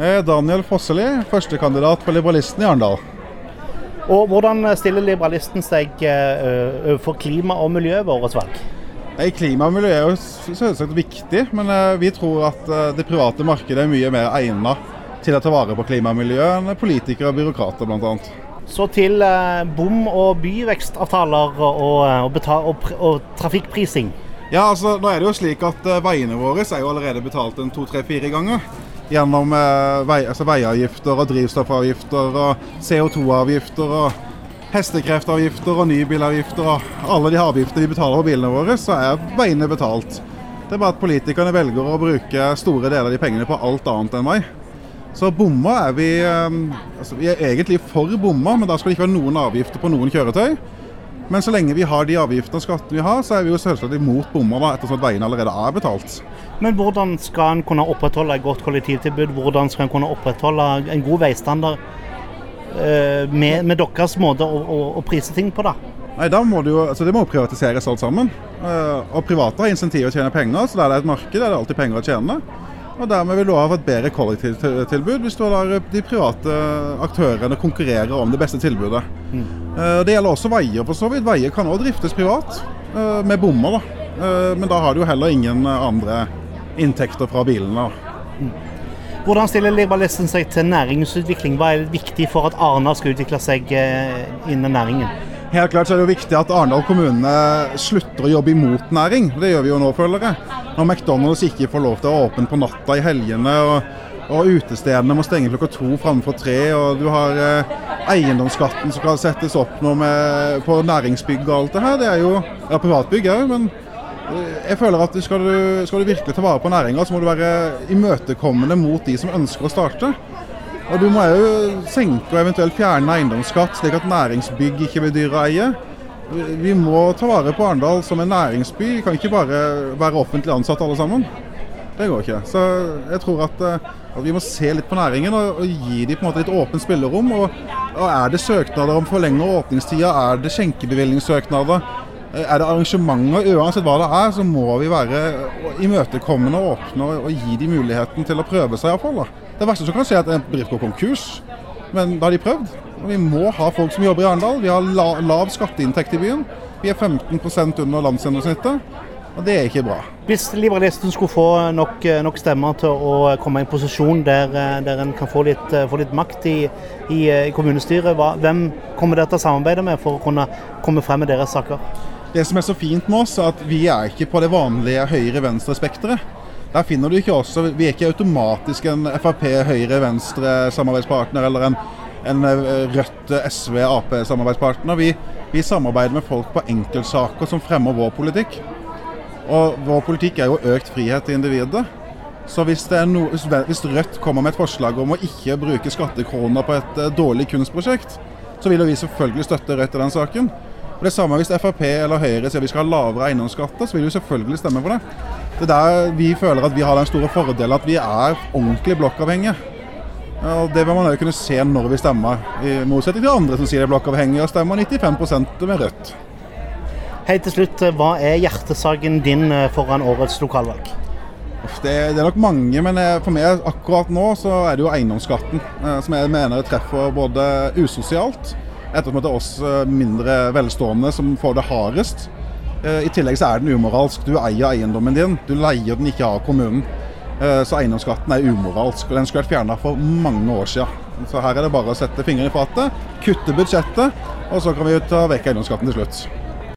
Eh, Daniel Fosseli, førstekandidat for Liberalisten i Arendal. Og Hvordan stiller Liberalisten seg uh, for klima og miljø ved årets valg? Nei, Klima og miljø er jo selvsagt viktig, men uh, vi tror at det private markedet er mye mer egnet til å ta vare på klima og miljø enn politikere og byråkrater bl.a. Så til bom- og byvekstavtaler og, og, og, og, trafikkprising. Ja, altså nå er det jo slik at Veiene våre er jo allerede betalt en to-tre-fire ganger gjennom eh, vei, altså veiavgifter og drivstoffavgifter og CO2-avgifter og hestekreftavgifter og nybilavgifter og alle de avgiftene vi betaler på bilene våre, så er veiene betalt. Det er bare at politikerne velger å bruke store deler av de pengene på alt annet enn vei. Så bomma er vi eh, altså Vi er egentlig for bomma, men da skal det ikke være noen avgifter på noen kjøretøy. Men så lenge vi har de avgiftene og skattene vi har, så er vi jo selvsagt imot bommer, ettersom at veiene allerede er betalt. Men hvordan skal en kunne opprettholde et godt kollektivtilbud? Hvordan skal en kunne opprettholde en god veistandard eh, med, med, deres måte å, å, å, prise ting på, da? Nei, da må Det jo, altså det må privatiseres alt sammen. Eh, og private har insentiv å tjene penger, så der det er et marked, er det alltid penger å tjene. Og Dermed vil du ha et bedre kollektivtilbud hvis du lar de private aktørene konkurrere om det beste tilbudet. Mm. Det gjelder også veier, for så vidt. Veier kan også driftes privat, eh, med bommer. da. Eh, men da har du jo heller ingen andre inntekter fra bilene. Mm. Hvordan stiller Liberalisten seg til næringsutvikling? Hva er viktig for at Arendal skal utvikle seg innen næringen? Helt klart så er det jo viktig at Arendal kommune slutter å jobbe imot næring. Det gjør vi jo nå, føler jeg. Når McDonald's ikke får lov til å åpne på natta i helgene, og, og utestedene må stenge klokka to framfor tre, og du har eh, eiendomsskatten som skal settes opp nå med, på næringsbygg og alt det her. Det er jo ja, privatbygg òg, men eh, jeg føler at skal du, skal du virkelig ta vare på næringa, så må du være imøtekommende mot de som ønsker å starte. Og du må jo senke og eventuelt fjerne eiendomsskatt, slik at næringsbygg ikke blir dyre å eie. Vi må ta vare på Arendal som en næringsby. Vi kan ikke bare være offentlig ansatt alle sammen. Det går ikke. Så jeg tror at, at eh, vi må se litt på næringen og, og gi dem på en måte litt åpent spillerom. Og, og Er det søknader om forlenger åpningstida, er det skjenkebevilgningssøknader, er det arrangementer, uansett hva det er, så må vi være imøtekommende og åpne og, gi dem muligheten til å prøve seg iallfall. Det verste som kan skje, er at en bedrift går konkurs. Men da har de prøvd. Og vi må ha folk som jobber i Arendal. Vi har la, lav skatteinntekt i byen. Vi er 15% under landsgjennomsnittet. Og det er ikke bra. Hvis Liberalisten skulle få nok, nok, stemmer til å komme i en posisjon der, der en kan få litt, få litt makt i, i, i kommunestyret, hva, hvem kommer dere til å samarbeide med for å kunne komme frem med deres saker? Det som er så fint med oss, er at vi er ikke på det vanlige høyre-venstre-spekteret. Der finner du ikke oss. Vi er ikke automatisk en Frp, Høyre, Venstre samarbeidspartner eller en, en eh, Rødt, SV, Ap-samarbeidspartner. Vi, vi, samarbeider med folk på enkeltsaker som fremmer vår politikk. Og vår politikk er jo økt frihet til individet. Så hvis, no, hvis, Rødt kommer med et forslag om å ikke bruke skattekroner på et uh, dårlig kunstprosjekt, så vil vi selvfølgelig støtte Rødt i den saken. Og det samme hvis Frp eller Høyre sier vi skal ha lavere eiendomsskatter, så vil vi selvfølgelig stemme for det. Det er der vi føler at vi har den store fordelen at vi er ordentlig blokkavhengige. Og Det vil man jo kunne se når vi stemmer, i motsetning til andre som sier de er blokkavhengige og stemmer 95% med Rødt. Hei til slutt, Hva er hjertesaken din eh, foran årets lokalvalg? Det, det, er nok mange, men eh, for meg akkurat nå så er det jo eiendomsskatten. Eh, som jeg mener treffer både usosialt, ettersom det er oss mindre velstående som får det hardest. Eh, I tillegg så er den umoralsk. Du eier eiendommen din, du leier den ikke av kommunen. Eh, så eiendomsskatten er umoralsk, og den skulle vært fjerna for mange år siden. Så her er det bare å sette fingeren i fatet, kutte budsjettet, og så kan vi ta vekk eiendomsskatten til slutt.